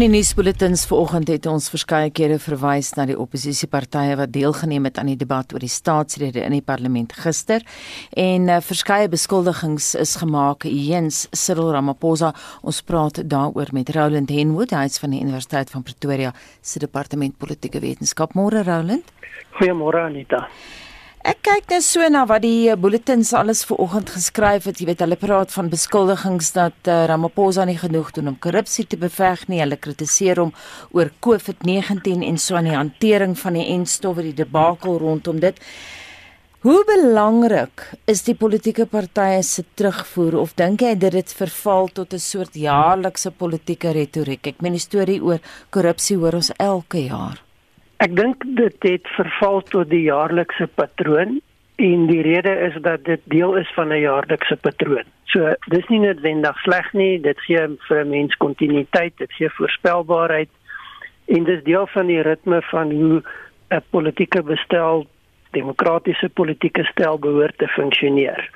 In die nuusbulletins vanoggend het ons verskeie kere verwys na die oppositiepartye wat deelgeneem het aan die debat oor die staatsrede in die parlement gister en uh, verskeie beskuldigings is gemaak teens Cyril Ramaphosa. Ons praat daaroor met Roland Henwood, hy is van die Universiteit van Pretoria se departement politieke wetenskap. Môre Roland. Goeiemôre Anita. Ek kyk net so na wat die bulletins alles vir oggend geskryf het. Jy weet, hulle praat van beskuldigings dat uh, Ramaphosa nie genoeg doen om korrupsie te beveg nie. Hulle kritiseer hom oor COVID-19 en so aan die hantering van die enstowwe, die debakel rondom dit. Hoe belangrik is die politieke partye se terugvoer of dink jy dit het verval tot 'n soort jaarlikse politieke retoriek? Ek meen die storie oor korrupsie hoor ons elke jaar. Ek dink dit het verval tot die jaarlikse patroon en die rede is dat dit deel is van 'n jaarlikse patroon. So dis nie noodwendig sleg nie, dit gee vir 'n mens kontinuïteit, dit gee voorspelbaarheid en dis deel van die ritme van hoe 'n politieke bestel, demokratiese politieke stel behoort te funksioneer.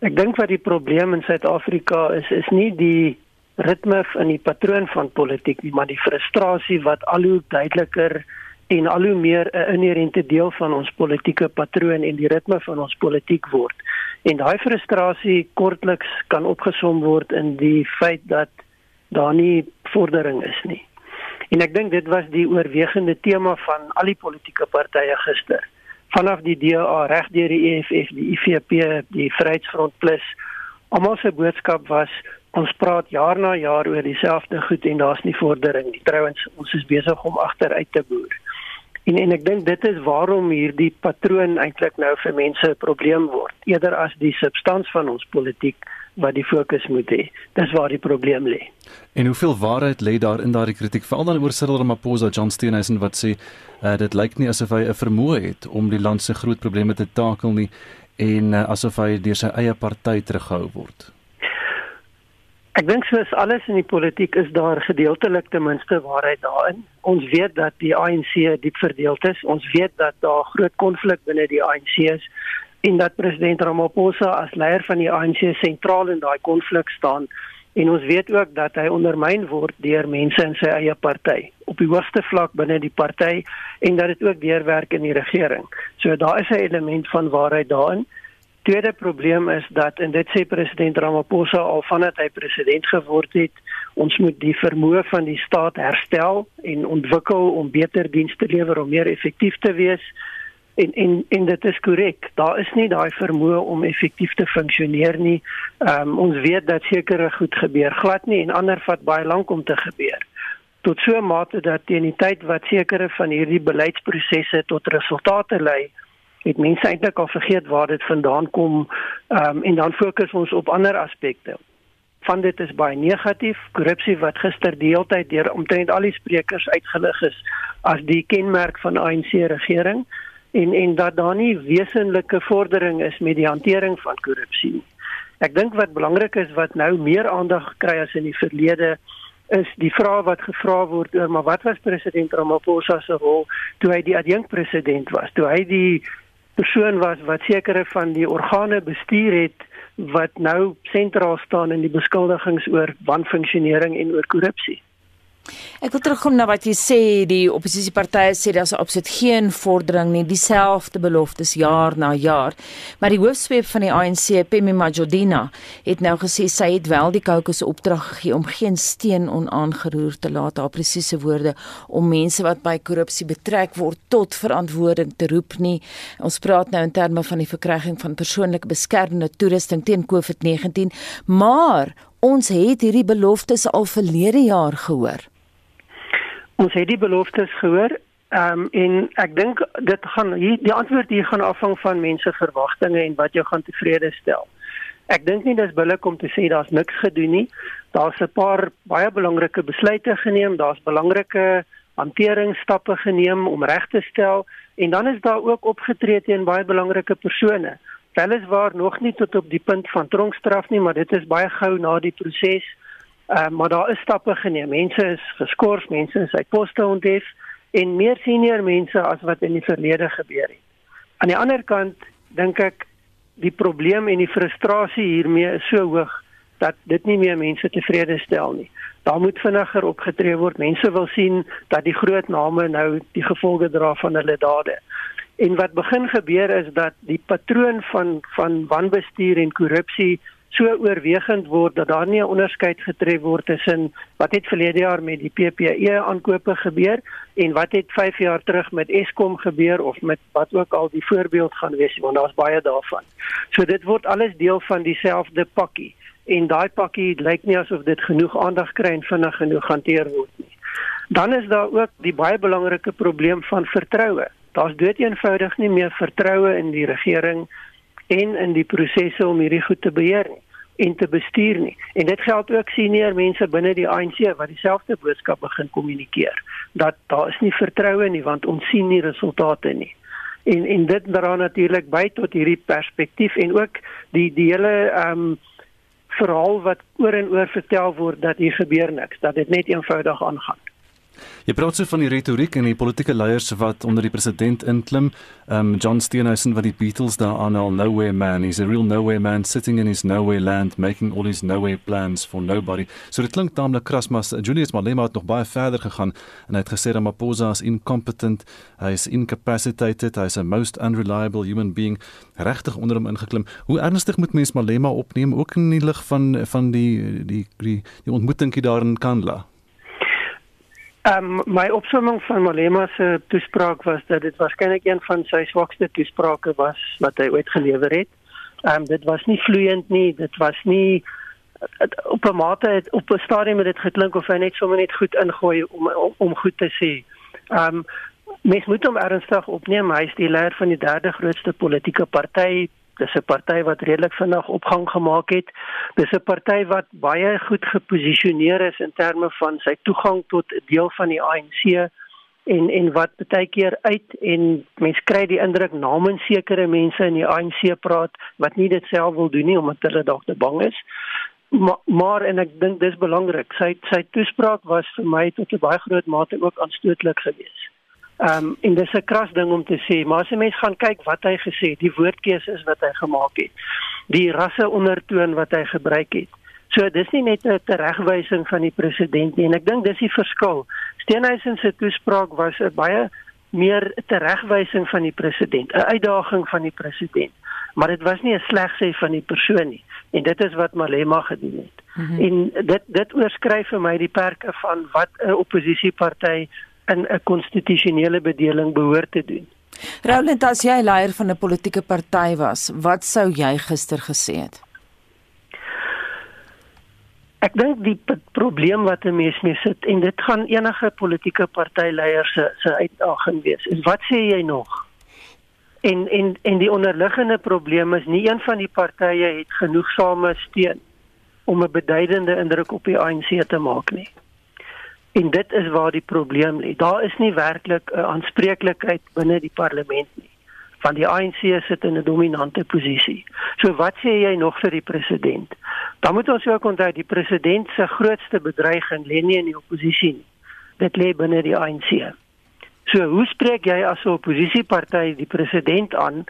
Ek dink wat die probleem in Suid-Afrika is, is nie die ritme in die patroon van politiek nie, maar die frustrasie wat al hoe duideliker en al hoe meer 'n inherente deel van ons politieke patroon en die ritme van ons politiek word. En daai frustrasie kortliks kan opgesom word in die feit dat daar nie vordering is nie. En ek dink dit was die oorwegende tema van al die politieke partye gister. Vanaf die DA reg deur die EFF, die IFP, die Vryheidsfront Plus, almal se boodskap was ons praat jaar na jaar oor dieselfde goed en daar's nie vordering nie. Trouwens, ons is besig om agteruit te boer. En en ek dink dit is waarom hierdie patroon eintlik nou vir mense 'n probleem word, eerder as die substans van ons politiek wat die fokus moet hê. Dis waar die probleem lê. En hoeveel waarheid lê daar in daardie kritiek veral dan oor Cyril Ramaphosa, John Steenhuisen wat sê uh, dit lyk nie asof hy 'n vermoë het om die land se groot probleme te takel nie en uh, asof hy deur sy eie party teruggehou word. Ek dink soos alles in die politiek is daar gedeeltelik ten minste waarheid daarin. Ons weet dat die ANC diep verdeeld is. Ons weet dat daar groot konflik binne die ANC is en dat president Ramaphosa as leier van die ANC sentraal in daai konflik staan. En ons weet ook dat hy ondermyn word deur mense in sy eie party op die hoogste vlak binne die party en dat dit ook deurwerk in die regering. So daar is 'n element van waarheid daarin tweede probleem is dat en dit sê president Ramaphosa al vandat hy president geword het, ons moet die vermoë van die staat herstel en ontwikkel om beter dienste te lewer om meer effektief te wees. En en en dit is korrek. Daar is nie daai vermoë om effektief te funksioneer nie. Ehm um, ons weet dat sekere goed gebeur glad nie en ander vat baie lank om te gebeur. Tot so 'n mate dat teen die tyd wat sekere van hierdie beleidsprosesse tot resultate lei, het mense eintlik al vergeet waar dit vandaan kom um, en dan fokus ons op ander aspekte. Van dit is baie negatief, korrupsie wat gister die hele tyd deur omtrent al die sprekers uitgelig is as die kenmerk van ANC regering en en dat daar nie wesenlike vordering is met die hantering van korrupsie. Ek dink wat belangrik is wat nou meer aandag kry as in die verlede is die vraag wat gevra word oor maar wat was president Ramaphosa se rol toe hy die adjunkpresident was toe hy die persoon was wat sekere van die organe bestuur het wat nou sentraal staan in die beskuldigings oor wanfunksionering en oor korrupsie. Ek wil terugkom na wat jy sê die oppositiepartye sê daar's absoluut geen vordering nie. Dieselfde beloftes jaar na jaar. Maar die hoofsweep van die ANC Pemi Majodina het nou gesê sy het wel die kokes opdrag gegee om geen steen onaangeroer te laat. Haar presiese woorde om mense wat by korrupsie betrek word tot verantwoording te roep nie. Ons praat nou in terme van die verkryging van persoonlike beskermende toerusting teen COVID-19 maar ons het hierdie beloftes al verlede jaar gehoor Ons het die beloftes gehoor. Ehm um, en ek dink dit gaan hier die antwoord hier gaan afhang van mense verwagtinge en wat jou gaan tevrede stel. Ek dink nie dis billik om te sê daar's niks gedoen nie. Daar's 'n paar baie belangrike besluite geneem, daar's belangrike hanteringsstappe geneem om reg te stel en dan is daar ook opgetree teen baie belangrike persone. Welis waar nog nie tot op die punt van tronkstraf nie, maar dit is baie gou na die proses Uh, maar daar is stappe geneem. Mense is geskort, mense is uit poste onthef en meer senior mense as wat in die verlede gebeur het. Aan die ander kant dink ek die probleem en die frustrasie hiermee is so hoog dat dit nie meer mense tevrede stel nie. Daar moet vinniger opgetree word. Mense wil sien dat die groot name nou die gevolge dra van hulle dade. En wat begin gebeur is dat die patroon van van wanbestuur en korrupsie so oorwegend word dat daar nie 'n onderskeid getref word tussen wat het verlede jaar met die PPE aankope gebeur en wat het 5 jaar terug met Eskom gebeur of met wat ook al die voorbeeld gaan wees want daar's baie daarvan. So dit word alles deel van dieselfde pakkie en daai pakkie lyk nie asof dit genoeg aandag kry en vinnig genoeg hanteer word nie. Dan is daar ook die baie belangrike probleem van vertroue. Daar's doeteenvoudig nie meer vertroue in die regering en in die prosesse om hierdie goed te beheer nie en te bestuur nie. En dit geld ook senior mense binne die ANC wat dieselfde boodskap begin kommunikeer dat daar is nie vertroue nie want ons sien nie resultate nie. En en dit dra natuurlik by tot hierdie perspektief en ook die die hele ehm um, verhaal wat oor en oor vertel word dat hier gebeur niks, dat dit net eenvoudig aangaan. Jy praat so van die retoriek en die politieke leiers wat onder die president inklim. Um John Steenhuisen wat die Beatles daar aanhaal, nowhere man, he's a real nowhere man sitting in his nowhere land making all his nowhere plans for nobody. So dit klink taamlik kras, maar Julius Malema het nog baie verder gegaan en hy het gesê dat Maposa is incompetent, hy is incapacitated, hy is a most unreliable human being, regtig onder hom ingeklim. Hoe ernstig moet mens Malema opneem ook in die lig van van die die die, die ontmoetingkie daar in Kandla? Um, my opsomming van Malema se toespraak was dat dit waarskynlik een van sy swakste toesprake was wat hy ooit gelewer het. Um, dit was nie vloeiend nie, dit was nie op 'n mate het op 'n stadium het dit geklink of hy net sommer net goed ingooi om om, om goed te sê. Um, mens moet hom ernstig opneem. Hy is die leier van die derde grootste politieke party Dis 'n party wat redelik vinnig opgang gemaak het. Dis 'n party wat baie goed geposisioneer is in terme van sy toegang tot 'n deel van die ANC en en wat baie keer uit en mense kry die indruk namens sekere mense in die ANC praat wat nie dit self wil doen nie omdat hulle dalk te bang is. Maar, maar en ek dink dis belangrik. Sy sy toespraak was vir my tot 'n baie groot mate ook aanstootlik geweest. Ehm um, en dis 'n kras ding om te sê, maar as jy mens gaan kyk wat hy gesê het, die woordkeuse is wat hy gemaak het. Die rasse ondertoon wat hy gebruik het. So dis nie net 'n teregwysing van die president nie en ek dink dis die verskil. Steenhuisen se toespraak was 'n baie meer teregwysing van die president, 'n uitdaging van die president. Maar dit was nie 'n slegsê van die persoon nie en dit is wat Malema gedoen het. Mm -hmm. En dit dit oorskryf vir my die perke van wat 'n oppositieparty in 'n konstitusionele bedeling behoort te doen. Roland, as jy leier van 'n politieke party was, wat sou jy gister gesê het? Ek dink die probleem wat 'n mens mee sit en dit gaan enige politieke partyleiers se se uitdaging wees. Is wat sê jy nog? En en en die onderliggende probleem is nie een van die partye het genoegsame steun om 'n beduidende indruk op die ANC te maak nie. En dit is waar die probleem lê. Daar is nie werklik 'n aanspreeklikheid binne die parlement nie. Van die ANC sit in 'n dominante posisie. So wat sê jy nog vir die president? Dan moet ons ook onthou die president se grootste bedreiging lê nie in die oppositie nie. Dit lê binne die ANC. So hoe spreek jy as 'n oppositieparty die president aan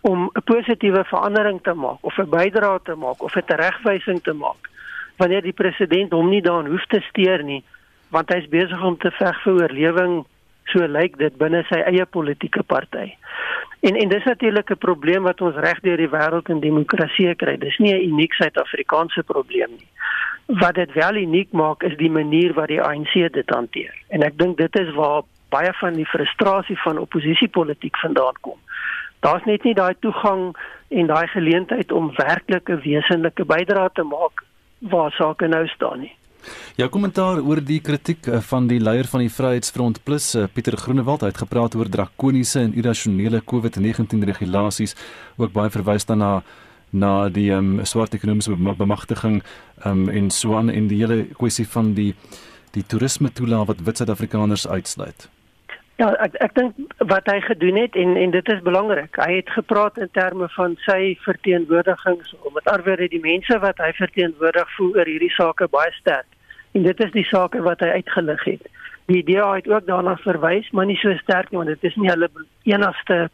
om 'n positiewe verandering te maak of 'n bydrae te maak of 'n teregwysing te maak wanneer die president hom nie daarin hoef te steur nie? Want hy's besig om te veg vir oorlewing so lyk dit binne sy eie politieke party. En en dis natuurlik 'n probleem wat ons reg deur die wêreld in demokrasie kry. Dis nie 'n uniek Suid-Afrikaanse probleem nie. Wat dit wel uniek maak is die manier wat die ANC dit hanteer. En ek dink dit is waar baie van die frustrasie van oppositiepolitiek vandaan kom. Daar's net nie daai toegang en daai geleentheid om werklik 'n wesenlike bydrae te maak waar sake nou staan nie. Ja, kommentaar oor die kritiek eh, van die leier van die Vryheidsfront Plus, eh, Pieter Groenewald, het gepraat oor drakoniese en irrasionele COVID-19 regulasies, ook baie verwys dan na die um, swart ekonomiese bemagtiging um, en so aan en die hele kwessie van die die toerisme toelaat wat wit Suid-Afrikaners uitsluit. Ja, ek ek dink wat hy gedoen het en en dit is belangrik. Hy het gepraat in terme van sy verteenwoordigings om met arbeid die mense wat hy verteenwoordig voel oor hierdie sake baie sterk. En dit is die sake wat hy uitgelig het. Die idee het ook daarna verwys, maar nie so sterk nie want dit is nie hulle enigste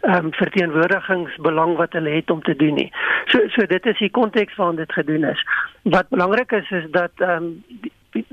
ehm um, verteenwoordigingsbelang wat hulle het om te doen nie. So so dit is die konteks waarin dit gedoen is. Wat belangrik is is dat ehm um,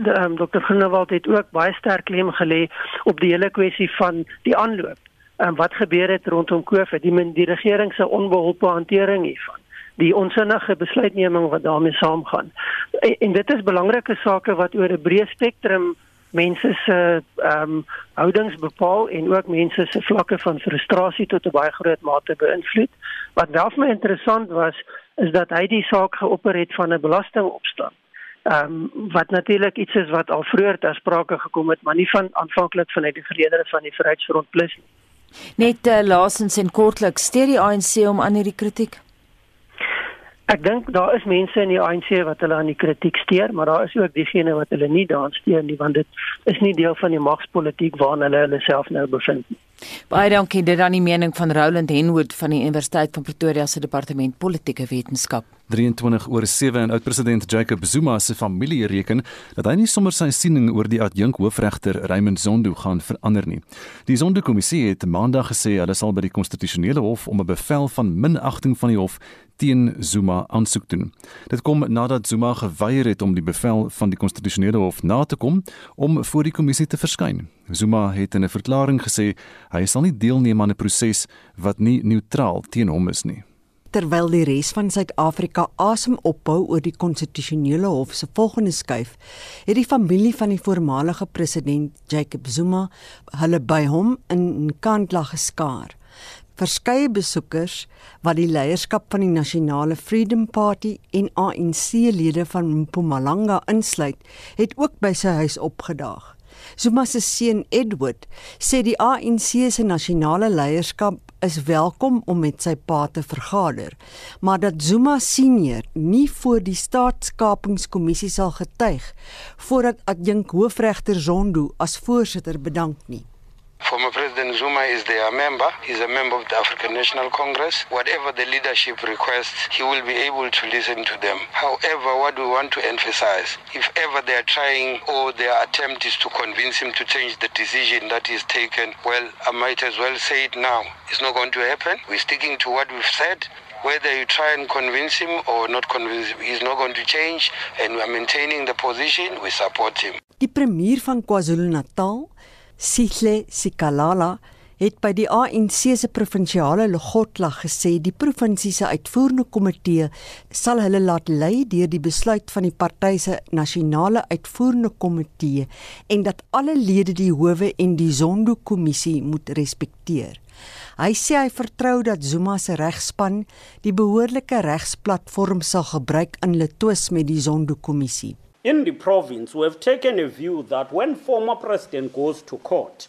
um, Dr. Groenewald het ook baie sterk klem gelê op die hele kwessie van die aanloop. Ehm um, wat gebeur het rondom COVID, die die regering se onbeholpe hantering hiervan die onsinnige besluitneming wat daarmee saamgaan. En, en dit is belangrike sake wat oor 'n breë spektrum mense se ehm um, houdings bepaal en ook mense se vlakke van frustrasie tot 'n baie groot mate beïnvloed. Wat wel vir my interessant was, is dat hy die saak geopper het van 'n belastingopstand. Ehm um, wat natuurlik iets is wat al vroeër ter sprake gekom het, maar nie van aanvanklik vanuit die verlede van die Vryheidsfront Plus nie. Net uh, laasens en kortliks steur die ANC om aan hierdie kritiek. Ek dink daar is mense in die ANC wat hulle aan die kritiek steur, maar daar is ook diegene wat hulle nie daan steur nie want dit is nie deel van die magspolitiek waarin hulle hulle self nou bevind nie. Baie dankie dit aan die mening van Roland Henwood van die Universiteit van Pretoria se departement politieke wetenskap. 23 oor 7 en oud-president Jacob Zuma se familie reken dat hy nie sommer sy siening oor die adjunk hoofregter Raymond Zondo gaan verander nie. Die Zondo-kommissie het maandag gesê hulle sal by die konstitusionele hof om 'n bevel van minagting van die hof teen Zuma aansoek doen. Dit kom nadat Zuma geweier het om die bevel van die konstitusionele hof na te kom om voor die kommissie te verskyn. Zuma het in 'n verklaring gesê hy sal nie deelneem aan 'n proses wat nie neutraal teen hom is nie terwyl die res van Suid-Afrika asem ophou oor die konstitusionele hof se volgende skuif, het die familie van die voormalige president Jacob Zuma hulle by hom in Nkandla geskaar. Verskeie besoekers wat die leierskap van die Nasionale Freedom Party en ANC-lede van Mpumalanga insluit, het ook by sy huis opgedaag. Zuma se seun Edward sê die ANC se nasionale leierskap is welkom om met sy pa te vergader, maar dat Zuma senior nie voor die staatskapingskommissie sal getuig voordat adjunk hoofregter Zondo as voorsitter bedank nie. Former President Zuma is their member. He's a member of the African National Congress. Whatever the leadership requests, he will be able to listen to them. However, what we want to emphasize, if ever they are trying or their attempt is to convince him to change the decision that is taken, well, I might as well say it now. It's not going to happen. We're sticking to what we've said. Whether you try and convince him or not convince him, he's not going to change and we're maintaining the position. We support him. Die premier van KwaZulu-Natal Sihle Sikalala het by die ANC se provinsiale logotla gesê die provinsie se uitvoerende komitee sal hulle laat lei deur die besluit van die party se nasionale uitvoerende komitee en dat alle lede die howe en die Zondo kommissie moet respekteer. Hy sê hy vertrou dat Zuma se regspan die behoorlike regsplatform sal gebruik in hulle twis met die Zondo kommissie. In the province, we have taken a view that when former president goes to court,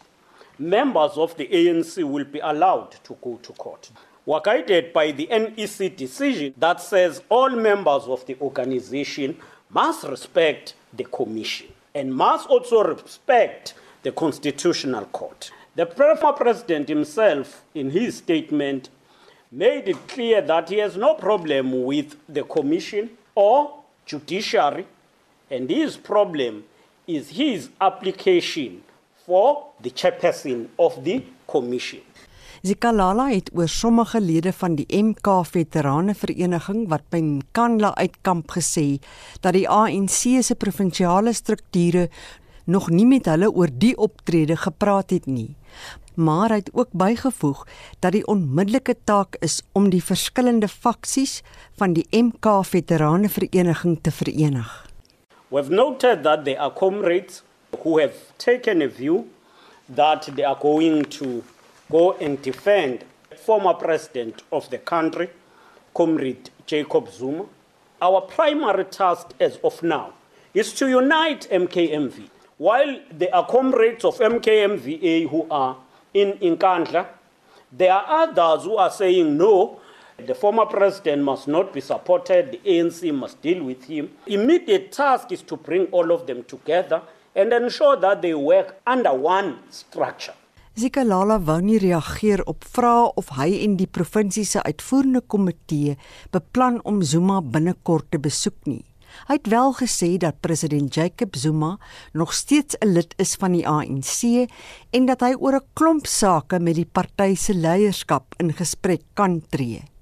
members of the ANC will be allowed to go to court. We're guided by the NEC decision that says all members of the organization must respect the commission and must also respect the constitutional court. The former president himself, in his statement, made it clear that he has no problem with the commission or judiciary and his problem is his application for the chairperson of the commission. Zikalala het oor sommige lede van die MK Veterane Vereniging wat by Kanla uitkamp gesê dat die ANC se provinsiale strukture nog nie met hulle oor die optrede gepraat het nie. Maar hy het ook bygevoeg dat die onmiddellike taak is om die verskillende faksies van die MK Veterane Vereniging te verenig. We've noted that there are comrades who have taken a view that they are going to go and defend former president of the country, Comrade Jacob Zuma. Our primary task as of now is to unite MKMV. While there are comrades of MKMVA who are in Inkandla, there are others who are saying no, The former president must not be supported, the ANC must deal with him. Immediate task is to bring all of them together and ensure that they work under one structure. Zikalala wou nie reageer op vrae of hy en die provinsie se uitvoerende komitee beplan om Zuma binnekort te besoek nie. Hy het wel gesê dat president Jacob Zuma nog steeds 'n lid is van die ANC en dat hy oor 'n klomp sake met die party se leierskap in gesprek kan tree.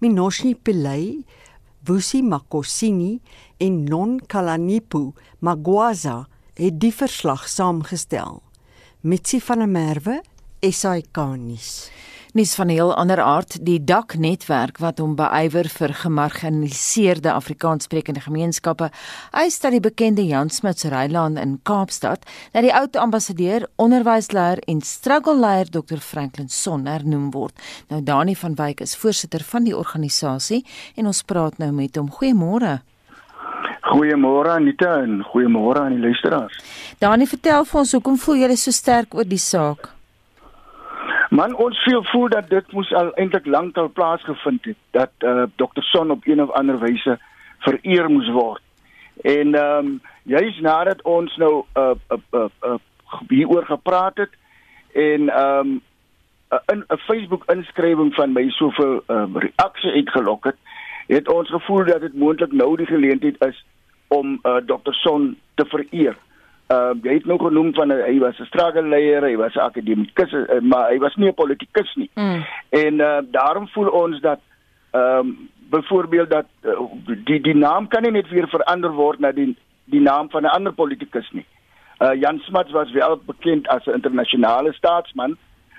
Minoshi Pillay, Vusi Makosini en Non Kalanipo Magwaza het die verslag saamgestel. Mitsi van der Merwe, SAK nuus. Nuus van 'n heel ander aard, die DAK netwerk wat hom beywer vir gemarginaliseerde Afrikaanssprekende gemeenskappe, eis dat die bekende Jan Smuts Rylaan in Kaapstad, dat die ou ambassadeur, onderwysleier en struggle leier Dr Franklin Son hernoem word. Nou Dani van Wyk is voorsitter van die organisasie en ons praat nou met hom. Goeiemôre. Goeiemôre Anita en goeiemôre aan die luisteraars. Dani, vertel vir ons hoekom voel jy so sterk oor die saak? Man ons voel voel dat dit moes al eintlik lankal plaasgevind het dat uh, Dr Son op een of ander wyse vereer moes word. En ehm um, juis nadat ons nou uh uh uh, uh hieroor gepraat het en ehm um, 'n 'n Facebook inskrywing van my soveel uh, reaksie uitgelok het, het ons gevoel dat dit moontlik nou die geleentheid is om uh, Dr Son te vereer uh, jy het nou genoem van hy was 'n struggle-leier, hy was 'n akademikus, uh, maar hy was nie 'n politikus nie. Mm. En uh, daarom voel ons dat ehm um, byvoorbeeld dat uh, die die naam kan nie net weer verander word na die die naam van 'n ander politikus nie. Uh, Jan Smuts was wel bekend as 'n internasionale staatsman,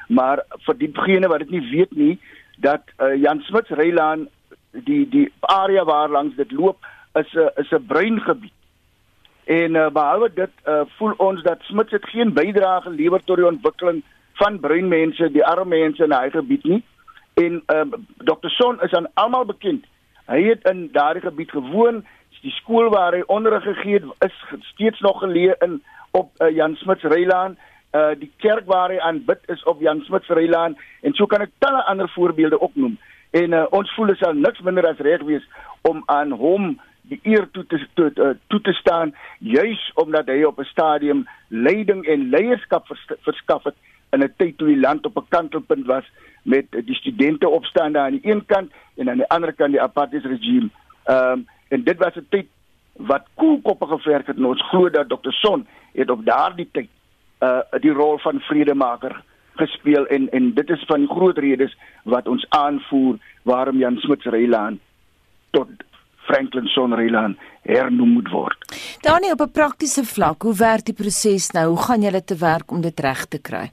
maar vir diegene wat dit nie weet nie, dat uh, Jan Smuts Reilaan die die area waar langs dit loop is 'n is 'n bruin gebied. En uh, behalwe dit uh, voel ons dat Smits het geen bydrae gelewer tot die ontwikkeling van bruin mense, die arme mense in hy gebied nie. En uh, ehm, Dr. Son is aan almal bekend. Hy het in daardie gebied gewoon. Die skool waar hy onderrig gegee het, is steeds nog geleë in op uh, Jan Smits Reilaan. Uh die kerk waar hy aanbid is op Jan Smits Reilaan en so kan ek talle ander voorbeelde opnoem. En uh, ons voel dit sal niks minder as reg wees om aan hom die eer toe te toe, uh, toe te staan juis omdat hy op 'n stadium leiding en leierskap vers, verskaf het in 'n tyd toe die land op 'n kantelpunt was met die studente opstaande aan die een kant en aan die ander kant die apartheid regime. Ehm um, en dit was 'n tyd wat koelkoppe geverk het en ons glo dat Dr. Son het op daardie tyd uh die rol van vredemaker gespeel en en dit is van groot redes wat ons aanvoer waarom Jan Smuts Reilaan tot Franklin Sonreiland hernoem moet word. Danie op 'n praktiese vlak, hoe werk die proses nou? Hoe gaan julle te werk om dit reg te kry?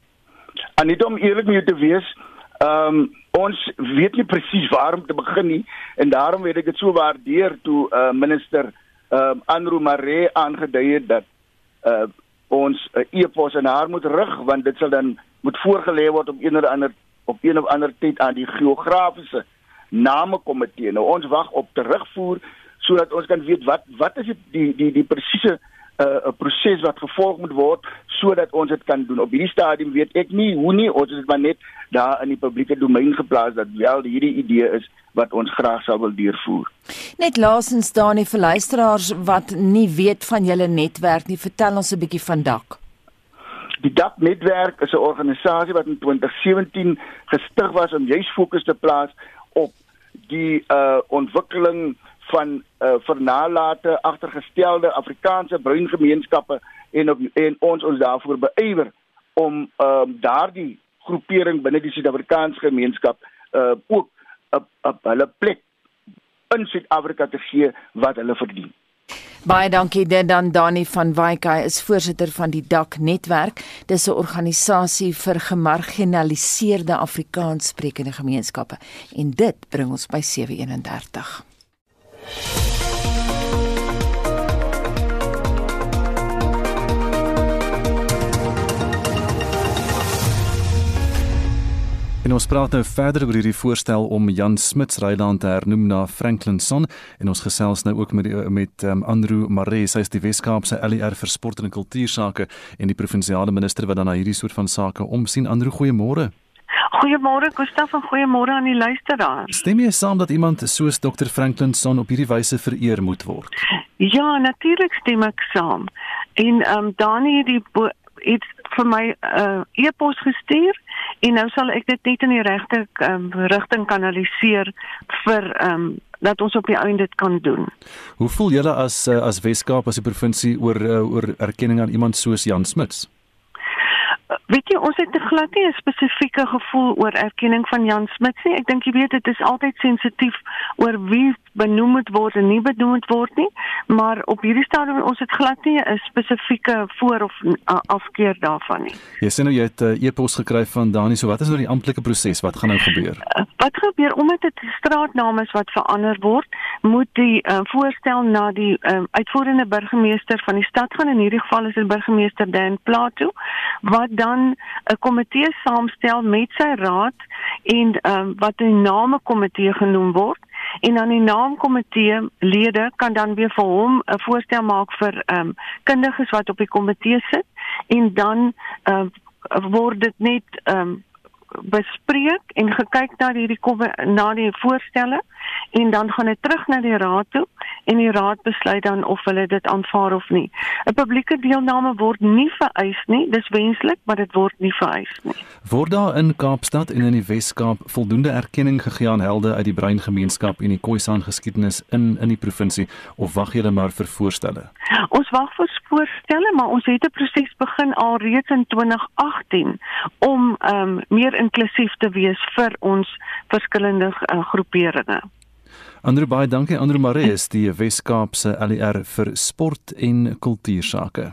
Anita om eerlik met jou te wees, ehm um, ons weet nie presies waar om te begin nie en daarom weet ek dit so waardeer toe uh, minister ehm um, Andrew Mare aangedui het dat uh, ons 'n uh, e-pos aan haar moet rig want dit sal dan moet voorgelê word op een of ander op een of ander tyd aan die geografiese name komitee. Nou ons wag op terugvoer sodat ons kan weet wat wat is dit die die die presiese 'n uh, proses wat gevolg moet word sodat ons dit kan doen. Op hierdie stadium weet ek nie hoe nie, ons het maar net daar in die publieke domein geplaas dat wel hierdie idee is wat ons graag sou wil deurvoer. Net laasens daar nie vir luisteraars wat nie weet van julle netwerk nie, vertel ons 'n bietjie van DAK. Die DAK netwerk is 'n organisasie wat in 2017 gestig was om juis fokus te plaas op die uh ontwikkeling van uh vernalate agtergestelde Afrikaanse bruin gemeenskappe en op en ons ons daarvoor beywer om um daardie groepering binne die Suid-Afrikaanse gemeenskap uh ook op op hulle plek in Suid-Afrika te gee wat hulle verdien. Baie dankie dit dan Dani van Wyk is voorsitter van die DAK netwerk. Dis 'n organisasie vir gemarginaliseerde Afrikaanssprekende gemeenskappe en dit bring ons by 731. En ons praat nou verder oor hierdie voorstel om Jan Smuts Ryland te hernoem na Franklin Son en ons gesels nou ook met die, met um, Andrew Maree, sy is die Weskaapse LER vir sport en kultuursake en die provinsiale minister wat dan na hierdie soort van sake omsien. Andrew, goeiemôre. Goeiemôre Gustaf en goeiemôre aan die luisteraars. Stem jy saam dat iemand soos Dr Franklin Son op hierdie wyse vereer moet word? Ja, natuurlik stem ek saam. En ehm um, Dani het die het vir my 'n uh, e-pos gestuur en nou sal ek dit net in die regte um, rigting kanaliseer vir ehm um, dat ons op die einde dit kan doen. Hoe voel julle as uh, as Weskaap as 'n provinsie oor uh, oor erkenning aan iemand soos Jan Smuts? weet jy ons het te glad nie 'n spesifieke gevoel oor erkenning van Jan Smit nie. Ek dink jy weet dit is altyd sensitief oor wie benoem moet word en nie benoem moet word nie, maar op hierdie stadium ons het glad nie 'n spesifieke voor of afkeer daarvan nie. Jy sê nou jy het 'n uh, e-pos gekry van Dani, so wat is nou die amptelike proses? Wat gaan nou gebeur? Uh, wat gebeur omdat dit straatname is wat verander word, moet die uh, voorstel na die uh, uitvoerende burgemeester van die stad gaan in hierdie geval is dit burgemeester Dan Plato wat dan 'n komitee saamstel met sy raad en um, wat 'n name komitee genoem word en dan die naamkomitee lede kan dan weer vir hom 'n voorstel maak vir ehm um, kundiges wat op die komitee sit. En dan uh, word dit net ehm um, bespreek en gekyk na hierdie na die voorstelle en dan gaan dit terug na die raad toe en die raad besluit dan of hulle dit aanvaar of nie. 'n Publieke deelname word nie vereis nie. Dis wenslik, maar dit word nie vereis nie. Word daar in Kaapstad en in die Wes-Kaap voldoende erkenning gegee aan helde uit die Brein gemeenskap en die Khoisan geskiedenis in in die provinsie of wag julle maar vir voorstelle? Ons wag vir voorstelle, maar ons het 'n proses begin al reeds in 2018 om ehm um, meer inklusief te wees vir ons verskillende uh, groeperinge. Andrew baie dankie Andrew Maree is die Wes-Kaapse ALR vir sport en kultuursake.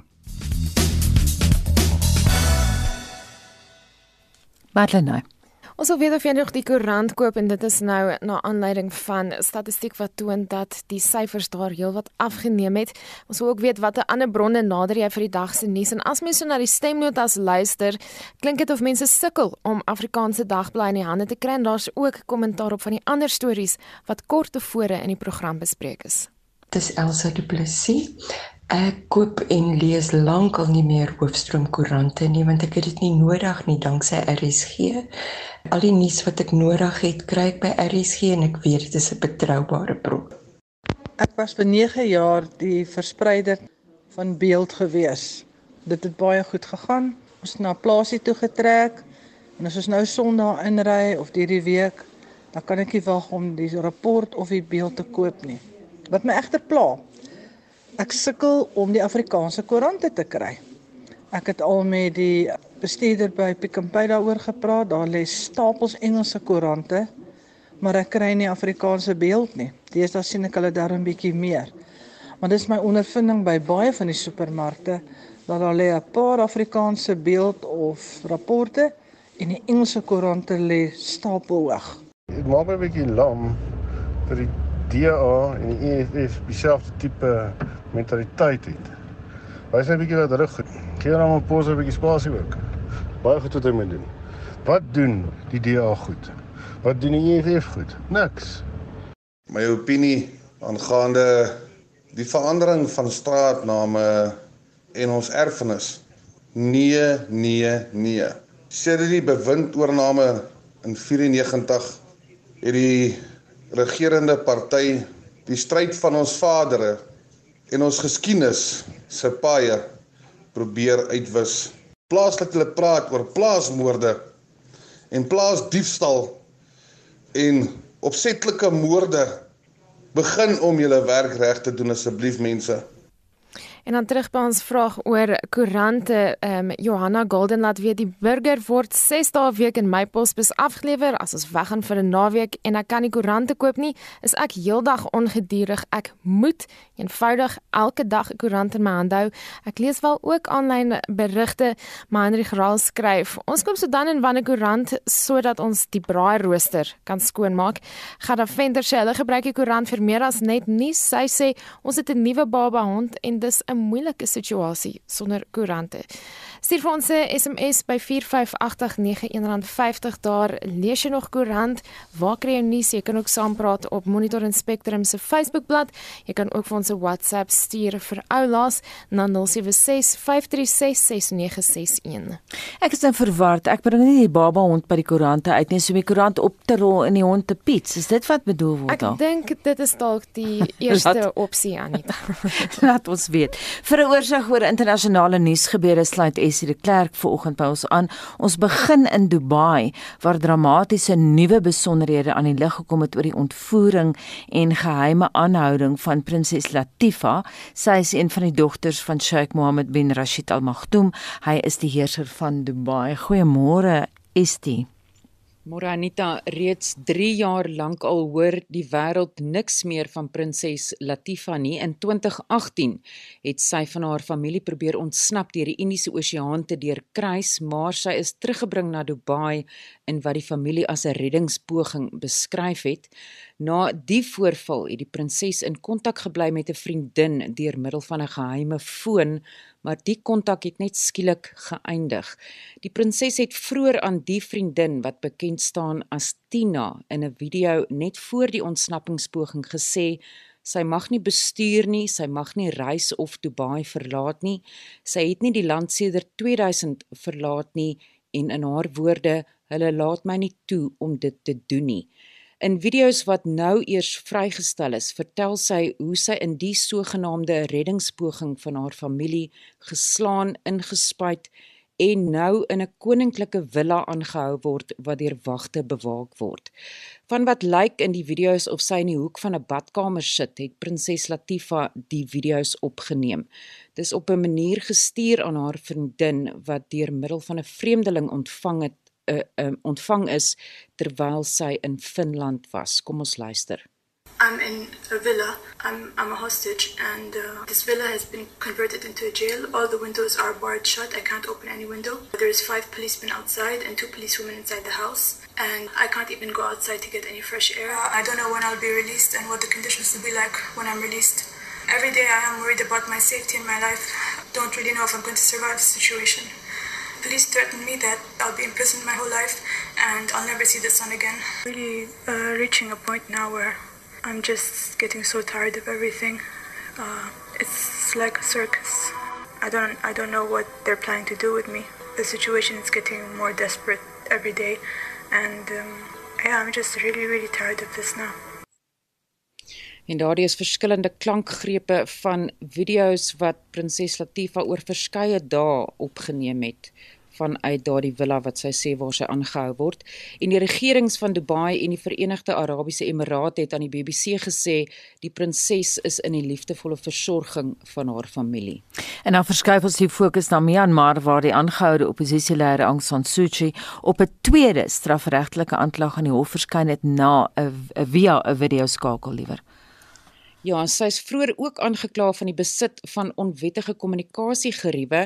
Madeleine Ons wil weet of jy nog die koerant koop en dit is nou na aanleiding van statistiek wat toon dat die syfers daar heelwat afgeneem het. Ons wil ook weet watter ander bronne nader jy vir die dag se nuus en as mens so na die stemnotas luister, klink dit of mense sukkel om Afrikaanse dagblaaie in die hande te kry en daar's ook kommentaar op van die ander stories wat kort tevore in die program bespreek is. Dis Elsa Du Plessis. Ek koop en lees lankal nie meer hoofstroomkoerante nie want ek het dit nie nodig nie danksy RSG. Al die nuus wat ek nodig het, kry ek by RSG en ek weet dit is 'n betroubare bron. Ek was vir 9 jaar die verspreider van beeld gewees. Dit het baie goed gegaan. Ons na plaasie toe getrek en as ons nou Sondag inry of hierdie week, dan kan ek nie wag om die rapport of die beeld te koop nie. Wat my egter pla, ek sukkel om die Afrikaanse koerante te kry. Ek het al met die bestuurder by Pick n Pay daaroor gepraat. Daar lê stapels Engelse koerante, maar ek kry nie Afrikaanse beeld nie. Deesdae sien ek hulle daar 'n bietjie meer. Maar dis my ondervinding by baie van die supermarkte dat daar lê 'n paar Afrikaanse beeld of rapporte en die Engelse koerante lê stapelhoog. Ek maak my 'n bietjie lam vir die DA en die EFF dieselfde tipe mentaliteit het. Wys net 'n bietjie wat hulle goed. Gee hom 'n pos 'n bietjie spasie ook. Baie goed wat hy moet doen. Wat doen die DA goed? Wat doen die EFF goed? Niks. My opinie aangaande die verandering van straatname en ons erfenis. Nee, nee, nee. Sedert die bewindoorname in 94 het die regerende party die stryd van ons vadere en ons geskiedenis se paaie probeer uitwis. Plaaslik hulle praat oor plaasmoorde en plaasdiefstal en opsetlike moorde begin om julle werk reg te doen asseblief mense. En dan terug by ons vraag oor koerante. Ehm um, Johanna Golden laat weet die burger word 6 dae week in my posbus afgelewer as ons weggaan vir 'n naweek en ek kan nie koerante koop nie, is ek heeldag ongedurig. Ek moet eenvoudig elke dag 'n koerant in my hand hou. Ek lees wel ook aanlyn berigte, maar Henry Graal skryf: "Ons koop so dan en wanneer koerant sodat ons die braairooster kan skoonmaak." Gada Venter sê hulle gebruik die koerant vir meer as net nuus. Sy sê ons het 'n nuwe baba hond en dis 'n 'n moeilike situasie sonder koerante. Stuur vir ons 'n SMS by 45891 R50 daar lees jy nog koerant. Waar kry jy nuus? Jy kan ook saampraat op Monitor en Spectrum se Facebookblad. Jy kan ook vir ons 'n WhatsApp stuur vir oulaas na 0765366961. Ek is nou verward. Ek bring nie die baba hond by die koerante uit nie, so my koerant op te rol in die hond te piets. Is dit wat bedoel word daar? Ek dink dit is dalk die eerste opsie Anita. Laat ons weet. Vir 'n oorsig oor internasionale nuusgebeure sluit Essie de Klerk vanoggend by ons aan. Ons begin in Dubai waar dramatiese nuwe besonderhede aan die lig gekom het oor die ontvoering en geheime aanhouding van prinses Latifa. Sy is een van die dogters van Sheikh Mohammed bin Rashid Al Maktoum. Hy is die heerser van Dubai. Goeiemôre, Estie. Moranita reeds 3 jaar lank al hoor die wêreld niks meer van prinses Latifa nie. In 2018 het sy van haar familie probeer ontsnap deur die Indiese Oseaan te deurkruis, maar sy is teruggebring na Dubai in wat die familie as 'n reddingspoging beskryf het. Na die voorval het die prinses in kontak gebly met 'n vriendin deur middel van 'n geheime foon maar die kontak het net skielik geëindig. Die prinses het vroeër aan die vriendin wat bekend staan as Tina in 'n video net voor die ontsnappingspoging gesê sy mag nie bestuur nie, sy mag nie reis of Dubai verlaat nie. Sy het nie die land sedert 2000 verlaat nie en in haar woorde, hulle laat my nie toe om dit te doen nie. In video's wat nou eers vrygestel is, vertel sy hoe sy in die sogenaamde reddingspoging van haar familie geslaan, ingespuit en nou in 'n koninklike villa aangehou word wat deur wagte bewaak word. Van wat lyk in die video's of sy in die hoek van 'n badkamer sit, het prinses Latifa die video's opgeneem. Dis op 'n manier gestuur aan haar vriendin wat deur middel van 'n vreemdeling ontvang het uh, um, ontvang is terwyl sy in Finland was. Kom ons luister. I'm in a villa. I'm I'm a hostage, and uh, this villa has been converted into a jail. All the windows are barred shut. I can't open any window. There's five policemen outside and two policewomen inside the house, and I can't even go outside to get any fresh air. I don't know when I'll be released and what the conditions will be like when I'm released. Every day I am worried about my safety and my life. Don't really know if I'm going to survive the situation. Police threatened me that I'll be imprisoned my whole life and I'll never see the sun again. Really uh, reaching a point now where I'm just getting so tired of everything. Uh, it's like a circus. I don't, I don't know what they're planning to do with me. The situation is getting more desperate every day, and um, yeah, I'm just really, really tired of this now. En daardie is verskillende klankgrepe van video's wat prinses Latifa oor verskeie dae opgeneem het vanuit daardie villa wat sy sê waar sy aangehou word. En die regerings van Dubai en die Verenigde Arabiese Emirate het aan die BBC gesê die prinses is in die liefdevolle versorging van haar familie. En dan verskuif ons die fokus na Myanmar waar die aangehoude oppositieleier Aung San Suu Kyi op 'n tweede strafregtelike aanklag aan die hof verskyn het na 'n via 'n videoskakel liewer. Ja, sy is vroeër ook aangekla van die besit van onwettige kommunikasiegeriewe,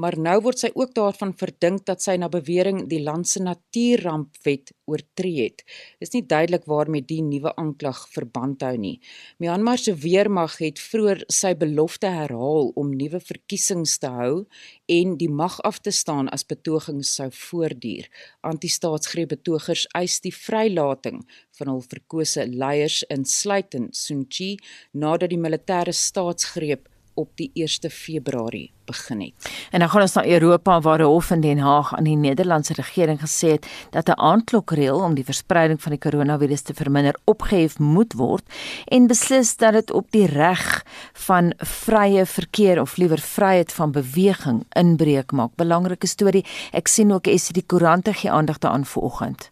maar nou word sy ook daarvan verdink dat sy na bewering die land se natuurrampwet oortree het. Dit is nie duidelik waarmee die nuwe aanklag verband hou nie. Myanmar se weermag het vroeër sy belofte herhaal om nuwe verkiesings te hou en die mag af te staan as betogings sou voortduur. Anti-staatsgreep betogers eis die vrylating van hul verkose leiers insluitend Sun Kyi nadat die militêre staatsgreep op die 1 Februarie begin het. En dan gaan ons na Europa waar 'n hof in Den Haag aan die Nederlandse regering gesê het dat 'n aandklokreël om die verspreiding van die koronavirus te verminder opgehef moet word en beslis dat dit op die reg van vrye verkeer of liewer vryheid van beweging inbreuk maak. Belangrike storie. Ek sien ook is die koerante gee aandag daaraan vanoggend.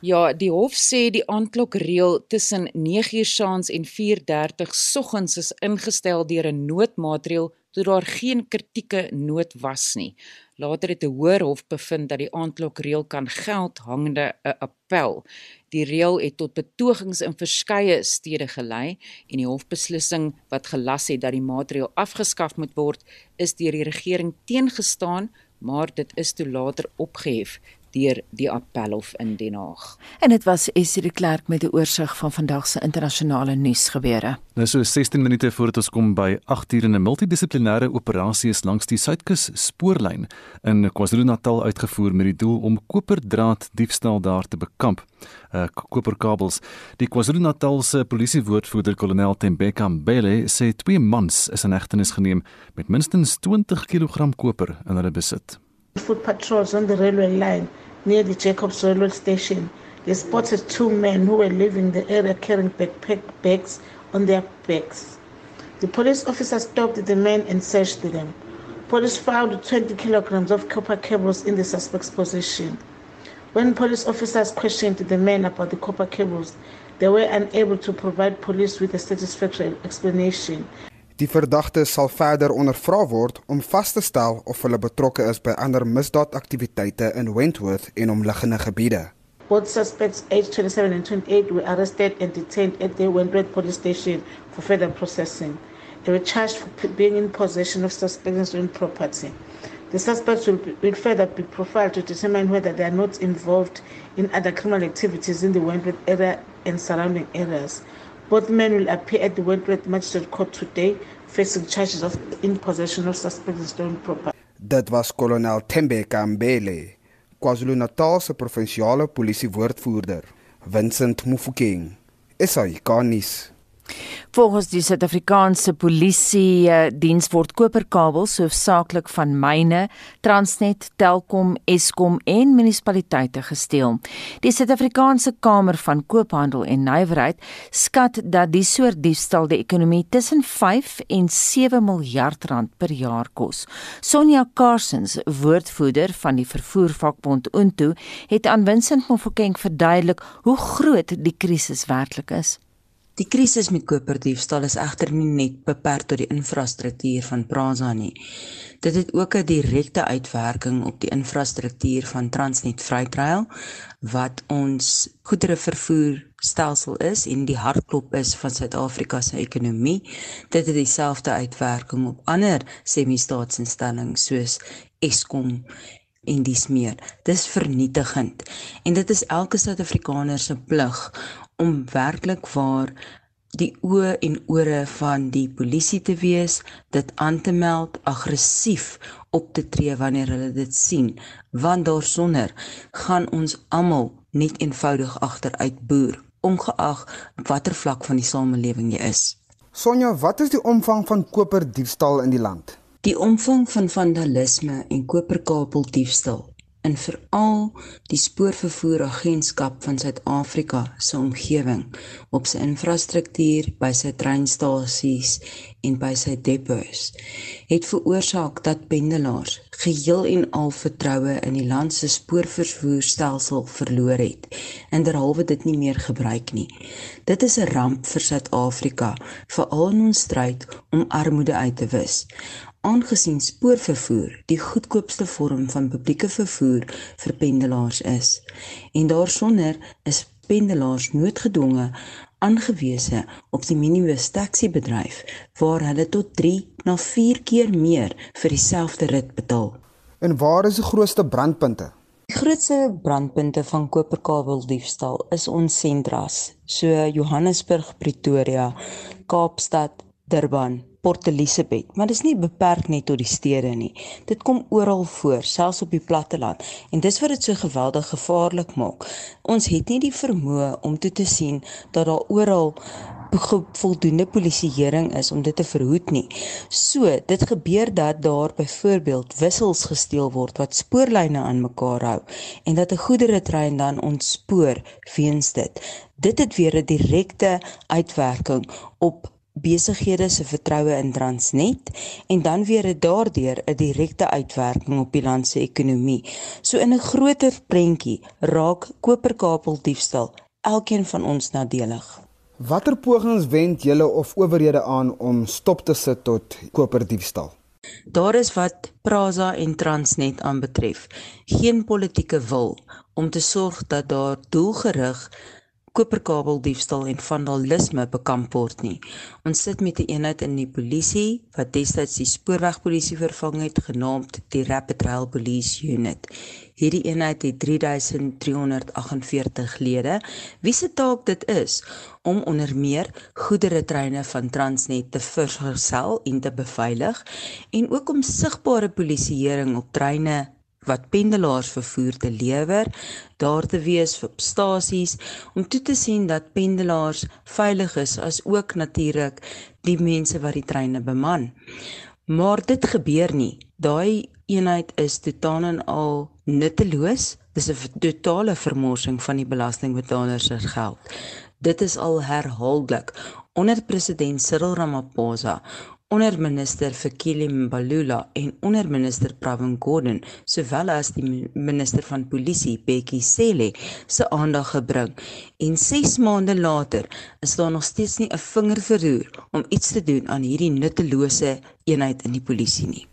Ja, die hof sê die aandklokreël tussen 9uur saans en 4:30 soggens is ingestel deur 'n noodmaatreël toe daar geen kritieke nood was nie. Later het 'n hoër hof bevind dat die aandklokreël kan geld hangende 'n appel. Die reël het tot betogings in verskeie stede gelei en die hofbeslissing wat gelas het dat die maatreël afgeskaf moet word, is deur die regering teengestaan, maar dit is toe later opgehef deur die appelhof in Den Haag. En dit was Essie de Klerk met 'n oorsig van vandag se internasionale nuusgebeure. Nou so 16 minute voordat ons kom by 8 uur in 'n multidissiplinêre operasie is langs die Suidkus spoorlyn in KwaZulu-Natal uitgevoer met die doel om koperdraad diefstal daar te bekamp. Uh koperkabels. Die KwaZulu-Natal se polisiewoordvoerder kolonel Tembeka Mbele sê twee mans is in hegtenis geneem met minstens 20 kg koper in hulle besit. Foot patrols on the railway line near the Jacobs railway station. They spotted two men who were leaving the area carrying backpack bags on their backs. The police officer stopped the men and searched them. Police found 20 kilograms of copper cables in the suspect's possession. When police officers questioned the men about the copper cables, they were unable to provide police with a satisfactory explanation. Die verdagtes sal verder ondervra word om vas te stel of hulle betrokke is by ander misdaadaktiwiteite in Wentworth en omliggende gebiede. Both suspects, aged 27 and 28, were arrested and detained at the Wentworth police station for further processing. They were charged for being in possession of suspects stolen property. The suspects will, be, will further be profiled to determine whether they are not involved in other criminal activities in the Wentworth area and surrounding areas. Both men will appear at the Wentworth Magistrate Court today, facing charges of in possession of suspects stolen property. Dit was kolonel Tembe Kambele, KwaZulu-Natal se provinsiale polisie woordvoerder, Vincent Mufokeng. Esai Kanis. Volgens die Suid-Afrikaanse Polisie uh, diens word koperkabels hoofsaaklik van myne, Transnet, Telkom, Eskom en munisipaliteite gesteel. Die Suid-Afrikaanse Kamer van Koophandel en Nywerheid skat dat die soort diefstal die ekonomie tussen 5 en 7 miljard rand per jaar kos. Sonja Carsons, woordvoerder van die vervoervakbond Unto, het aan Vincent Mofokeng verduidelik hoe groot die krisis werklik is. Die krisis met koperdiefstal is egter nie net beperk tot die infrastruktuur van Prasa nie. Dit het ook 'n direkte uitwerking op die infrastruktuur van Transnet Freight Rail wat ons goederevervoerstelsel is en die hartklop is van Suid-Afrika se ekonomie. Dit het dieselfde uitwerking op ander semi-staatsinstellings soos Eskom en dis meer. Dis vernietigend en dit is elke Suid-Afrikaner se plig om werklik waar die oë en ore van die polisie te wees, dit aan te meld, aggressief op te tree wanneer hulle dit sien, want daarsonder gaan ons almal net eenvoudig agteruit boer, ongeag watter vlak van die samelewing jy is. Sonja, wat is die omvang van koperdiefstal in die land? Die omvang van vandalisme en koperkabeldiefstal in veral die spoorvervoeragentskap van Suid-Afrika se omgewing op sy infrastruktuur by sy treinstasies en by sy depots het veroorsaak dat pendelaars geheel en al vertroue in die land se spoorvervoerstelsel verloor het en derhalwe dit nie meer gebruik nie. Dit is 'n ramp vir Suid-Afrika, veral in ons stryd om armoede uit te wis aangesien spoorvervoer die goedkoopste vorm van publieke vervoer vir pendelaars is en daarsonder is pendelaars noodgedwonge aangewese op die minibus taxi bedryf waar hulle tot 3 na 4 keer meer vir dieselfde rit betaal. En waar is die grootste brandpunte? Die grootste brandpunte van koperkabeldiefstal is ons sentras, so Johannesburg, Pretoria, Kaapstad, Durban, Port Elizabeth, maar dis nie beperk net tot die stede nie. Dit kom oral voor, selfs op die platteland. En dis wat dit so geweldig gevaarlik maak. Ons het nie die vermoë om toe te sien dat daar oral voldoende polisieering is om dit te verhoed nie. So, dit gebeur dat daar byvoorbeeld wissels gesteel word wat spoorlyne aan mekaar hou en dat 'n goederetrein dan ontspoor weens dit. Dit het weer 'n direkte uitwerking op besighede se vertroue in Transnet en dan weer 'n daardeur 'n direkte uitwerking op die land se ekonomie. So in 'n groter prentjie raak koperkabeldiefstal elkeen van ons nadelig. Watter pogings wend julle of owerhede aan om stop te sit tot koperdiefstal? Daar is wat Prasa en Transnet aanbetref, geen politieke wil om te sorg dat daar doelgerig koperkabeldiefstal en vandalisme bekamp word nie. Ons sit met 'n eenheid in die polisie wat destyds die spoorwegpolisie vervang het genaamd die Rapid Rail Police Unit. Hierdie eenheid het 3348 lede. Wie se taak dit is om onder meer goederetreine van Transnet te vergesel en te beveilig en ook om sigbare polisieering op treine wat pendelaars vervoer te lewer, daar te wees op stasies om toe te sien dat pendelaars veilig is as ook natuurlik die mense wat die treine beman. Maar dit gebeur nie. Daai eenheid is totaal en al nutteloos. Dis 'n totale vermorsing van die belastingbetalers se geld. Dit is al herhaaldelik onder president Cyril Ramaphosa onderminister Fikile Mbalula en onderminister Pravin Gordhan, sowel as die minister van polisie Bekkie Cele se aandag gebring. En 6 maande later is daar nog steeds nie 'n vinger verroer om iets te doen aan hierdie nuttelose eenheid in die polisie nie.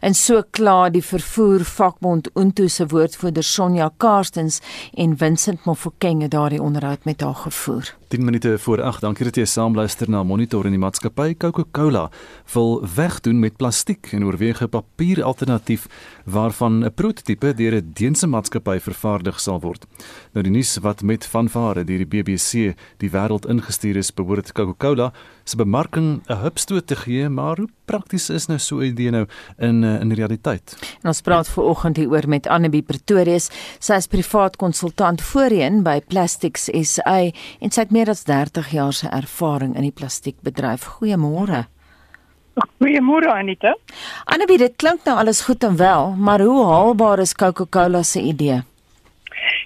En so klaar die vervoer vakbond Untu se woordvoerder Sonja Karstens en Vincent Mofokeng het daardie onderhoud met haar gevoer. 10 minute voor 8. Dankie dat jy saamluister na Monitor in die maatskappy Coca-Cola wil wegdoen met plastiek en oorweeg 'n papier alternatief waarvan 'n prototipe deur 'n Deense maatskappy vervaardig sal word. Nou die nuus wat met vanvare deur die BBC die wêreld ingestuur is, behoort Coca-Cola se bemarking 'n hupstoot te gee, maar hoe prakties is nou so 'n idee nou in eh, in realiteit? En ons praat ver oggend hieroor met Annabie Pretorius. Sy is privaat konsultant voorheen by Plastics SA en sy het meer as 30 jaar se ervaring in die plastiekbedryf. Goeiemôre. Goeiemôre Anita. Annabie, dit klink nou alles goed en wel, maar hoe haalbaar is Coca-Cola se idee?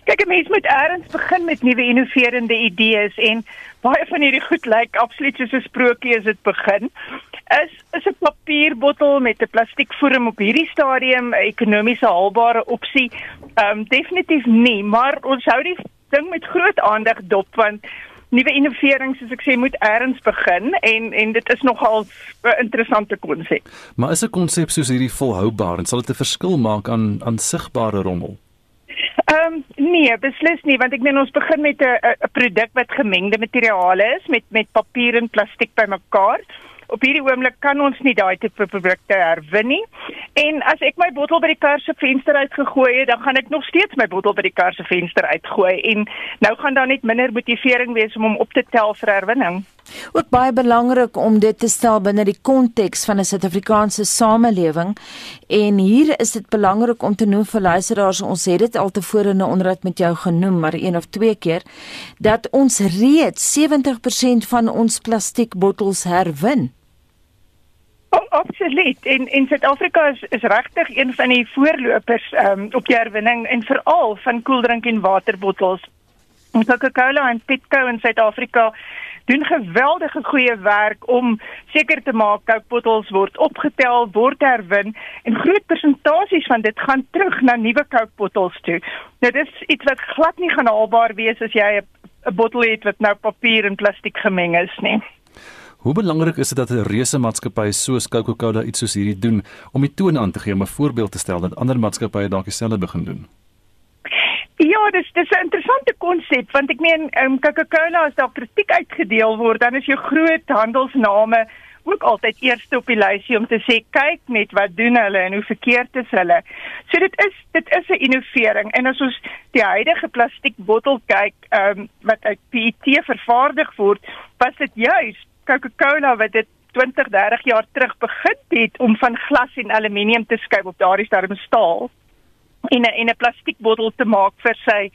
Kyk, 'n mens moet eers begin met nuwe innoverende idees en baie van hierdie goed lyk absoluut soos 'n sprokie as dit begin. Is is 'n papierbottel met 'n plastiekvorm op hierdie stadium 'n ekonomiese haalbare opsie? Ehm um, definitief nie, maar ons hou die ding met groot aandag dop want nuwe innoverings soos ek sê moet eers begin en en dit is nogal 'n interessante konsep. Maar is 'n konsep soos hierdie volhoubaar en sal dit 'n verskil maak aan aan sigbare rommel? Ehm um, nee, beslis nie want ek meen ons begin met 'n 'n produk wat gemengde materiale is met met papier en plastiek bymekaar op hierdie oomblik kan ons nie daai tipe produkte herwin nie. En as ek my bottel by die kar se venster uitgegooi het, dan gaan ek nog steeds my bottel by die kar se venster uitgooi en nou gaan daar net minder motivering wees om hom op te tel vir herwinning. Ook baie belangrik om dit te stel binne die konteks van 'n Suid-Afrikaanse samelewing en hier is dit belangrik om te noem vir luisteraars ons het dit al tevore in 'n onderhoud met jou genoem maar een of twee keer dat ons reeds 70% van ons plastiekbottels herwin. Absoluut. En en Suid-Afrika is is regtig een van die voorlopers um, op die herwinning en veral van koeldrink en waterbottels. Coca-Cola en Petco in Suid-Afrika doen geweldige goeie werk om seker te maak Coke-bottels word opgetel, word herwin en groot persentasies van dit gaan terug na nuwe Coke-bottels toe. Nou dis iets wat glad nie gaan haalbaar wees as jy 'n bottel het wat nou papier en plastiek gemeng is nie. Hoe belangrik is dit dat 'n reuse maatskappy soos Coca-Cola iets soos hierdie doen om die toon aan te gee om 'n voorbeeld te stel dat ander maatskappye dalk dieselfde begin doen? Ja, dis dis 'n interessante konsep want ek meen um, Coca-Cola as daar kritiek uitgedeel word, dan is jou groot handelsname ook altyd eerste op die lysie om te sê kyk net wat doen hulle en hoe verkeerd is hulle. So dit is dit is 'n innovering en as ons die huidige plastiekbottel kyk, ehm um, wat uit PET vervaardig word, was dit juis Coca-Cola wat dit 20, 30 jaar terug begin het om van glas en aluminium te skuif op daardie stadium staal en 'n en 'n plastiekbottel te maak vir sy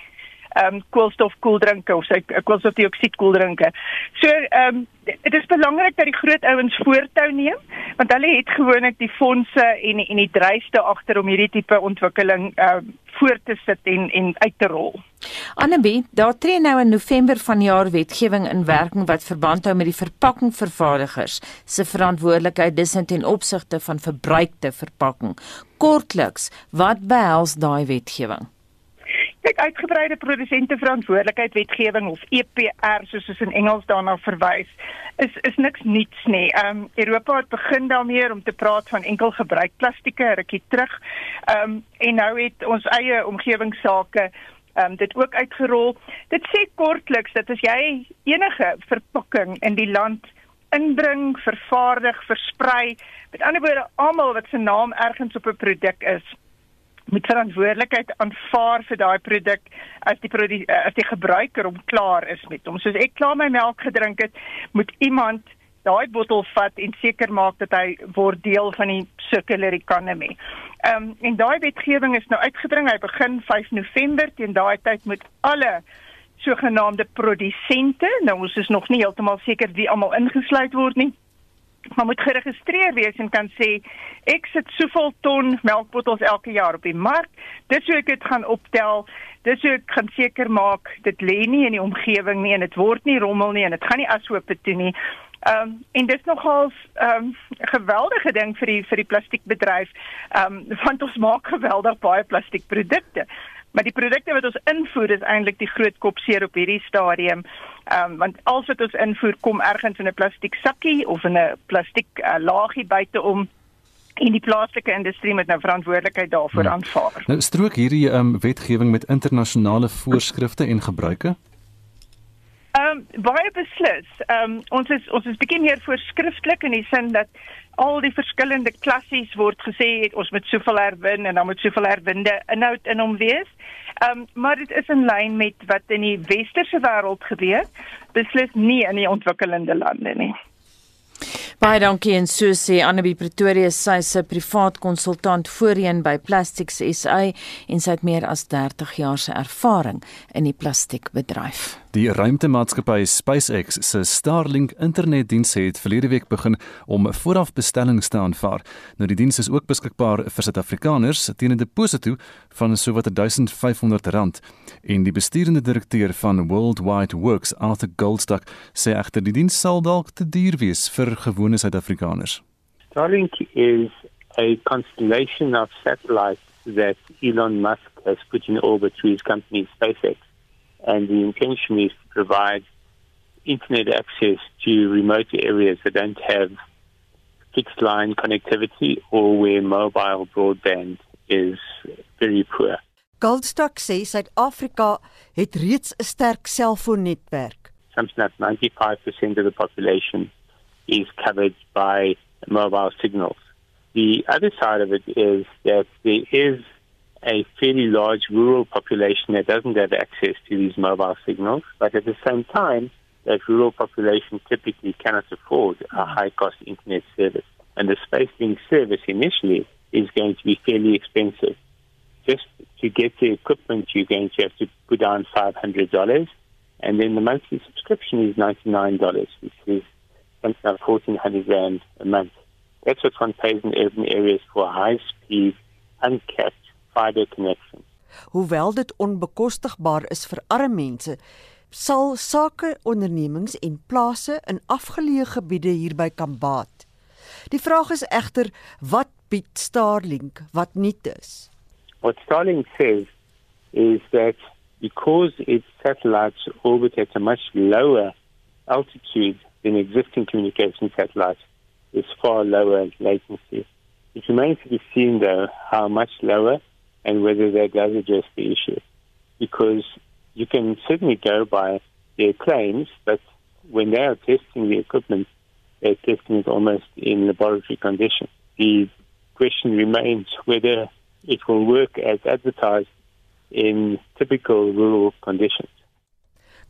ehm um, koolstof koeldrinke of sy koolstofdioksied koeldrinke. So ehm um, dit is belangrik dat die groot ouens voortou neem want hulle het gewoonlik die fondse en en die dryfste agter om hierdie tipe ontwikkeling ehm um, voor te sit en en uit te rol. Annabie, daar tree nou in November vanjaar wetgewing in werking wat verband hou met die verpakkingvervaardigers se verantwoordelikheid dis in opsigte van verbruikte verpakking. Kortliks, wat behels daai wetgewing? Kyk, uitgebreide produsente verantwoordelikheid wetgewing of EPR soos dit in Engels daarna verwys, is is niks nuuts nie. Ehm um, Europa het begin daarmee om te praat van enkel gebruik plastieke rukkie terug. Ehm um, en nou het ons eie omgewingsake ehm um, dit ook uitgerol. Dit sê kortliks dat as jy enige verpakking in die land inbring, vervaardig, versprei, met ander woorde almal wat se naam ergens op 'n produk is, moet verantwoordelikheid aanvaar vir daai produk as die as die gebruiker om klaar is met hom. Soos ek klaar my melk gedrink het, moet iemand daai bottel vat en seker maak dat hy word deel van die circular economy. Ehm um, en daai wetgewing is nou uitgebring. Hy begin 5 November. Teen daai tyd moet alle sogenaamde produsente, nou ons is nog nie heeltemal seker wie almal ingesluit word nie, maar moet geregistreer wees en kan sê ek sit soveel ton melkbottels elke jaar op die mark. Dis hoe ek dit gaan optel. Dis hoe ek gaan seker maak dit lê nie in die omgewing nie en dit word nie rommel nie en dit gaan nie ashoop toe nie. Ehm um, en dit is nogal 'n um, geweldige ding vir die vir die plastiekbedryf. Ehm um, want ons maak geweldig baie plastiekprodukte. Maar die produkte wat ons invoer is eintlik die groot kopseer op hierdie stadium. Ehm um, want alles wat ons invoer kom ergens in 'n plastiek sakkie of in 'n plastiek uh, laagie buite om en die plaaslike industrie moet nou verantwoordelikheid daarvoor hmm. aanvaar. Nou strook hierdie ehm um, wetgewing met internasionale voorskrifte en gebruike? Ehm um, baie beslis. Ehm um, ons is ons is bietjie meer voorskrifklik in die sin dat al die verskillende klassies word gesê ons moet soveel herwin en dan moet soveel herwinde inhoud in hom wees. Ehm um, maar dit is in lyn met wat in die westerse wêreld gebeur, beslis nie in die ontwikkelende lande nie. Baie dankie en so sê Annabie Pretoria sy se privaat konsultant voorheen by Plastics SA en sy het meer as 30 jaar se ervaring in die plastiekbedryf. Die ruimtemaatskappy SpaceX se Starlink internetdiens het verlede week begin om voorafbestellings te aanvaar. Nou die diens is ook beskikbaar vir Suid-Afrikaners teen 'n deposito van sowat R1500 en die besturende direkteur van Worldwide Works, Arthur Goldstock, sê egter die diens sal dalk te duur wees vir gewone Suid-Afrikaners. Starlink is a constellation of satellites that Elon Musk has put in orbit through his company SpaceX. and the intention is to provide internet access to remote areas that don't have fixed line connectivity or where mobile broadband is very poor. Goldstock sê Suid-Afrika het reeds 'n sterk selfoonnetwerk. Something like 95% of the population is covered by mobile signals. The other side of it is that there is a fairly large rural population that doesn't have access to these mobile signals, but at the same time, that rural population typically cannot afford a mm. high cost internet service. And the space link service initially is going to be fairly expensive. Just to get the equipment, you're going to have to put down $500, and then the monthly subscription is $99, which is something like 1400 Rand a month. That's what one pays in urban areas for high speed, uncapped fiber connection. Hoewel dit onbekostigbaar is vir arme mense, sal sakeondernemings en plase in afgeleë gebiede hierby kan baat. Die vraag is egter wat bied Starlink wat nie is. What Starlink says is that because its satellites orbit at a much lower altitude than existing communication satellites, it's far lower latency. It remains to be seen, though, how much lower and whether that does address the issue. Because you can certainly go by their claims, but when they are testing the equipment, they're testing it almost in laboratory conditions. The question remains whether it will work as advertised in typical rural conditions.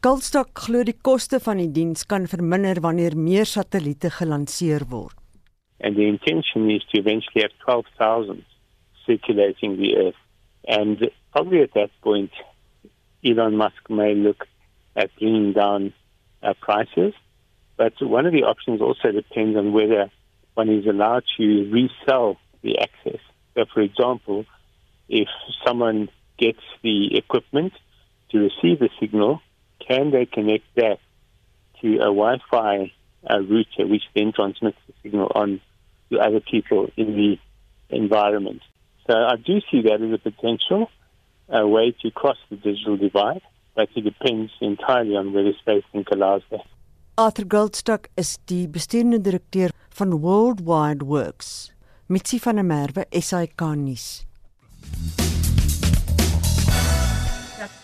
Goldstock glo die koste van die diens kan verminder wanneer meer satelliete gelanseer word. And the intention is to eventually have 12,000 circulating the earth And probably at that point, Elon Musk may look at bringing down uh, prices. But one of the options also depends on whether one is allowed to resell the access. So, for example, if someone gets the equipment to receive the signal, can they connect that to a Wi-Fi uh, router, which then transmits the signal on to other people in the environment? So I do see that as a potential uh, way to cross the digital divide, but it depends entirely on whether SpaceLink allows that. Arthur Goldstock is die bestuurende direkteur van Worldwide Works. Mitsi van der Merwe, SAK nuus.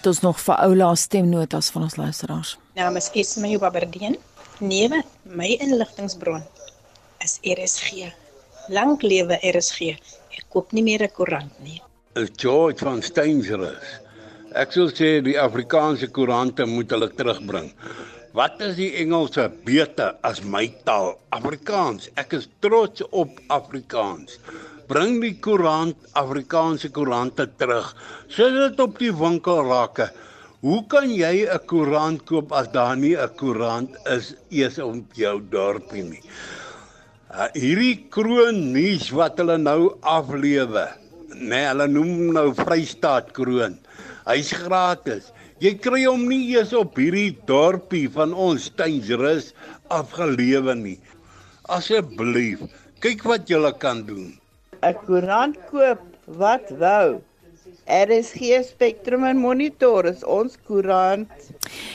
Dit is nog vir ou laaste stemnotas van ons luisteraars. Naam is Esme Baberdien. Newe, my inligtingbron is RSG. Lank lewe RSG koop nie meer 'n koerant nie. Is George van Steynsrus. Ek sou sê die Afrikaanse koerante moet hulle terugbring. Wat is die Engelse beter as my taal, Afrikaans? Ek is trots op Afrikaans. Bring die koerant, Afrikaanse koerante terug. Sit dit op die winkelrakke. Hoe kan jy 'n koerant koop as daar nie 'n koerant is eers op jou dorpie nie? Uh, hierdie kroon nuus wat hulle nou aflewe, nê, nee, hulle noem nou Vrystaat kroon. Hy's gratis. Jy kry hom nie eens op hierdie dorpie van ons Tuinsrus afgelewe nie. Asseblief, kyk wat jy kan doen. 'n Koerant koop, wat wou? RSG Spectrum en Monitor is ons koerant.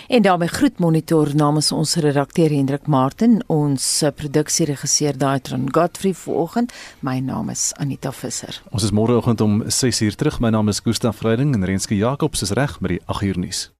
En daarmee groet Monitor namens ons redakteur Hendrik Martin, ons eh, produksieregisseur Daitron Godfrey vanoggend. My naam is Anita Visser. Ons is môreoggend om 6uur terug. My naam is Gustaf Vreiding en Renske Jacobs is reg met die 8uur nuus.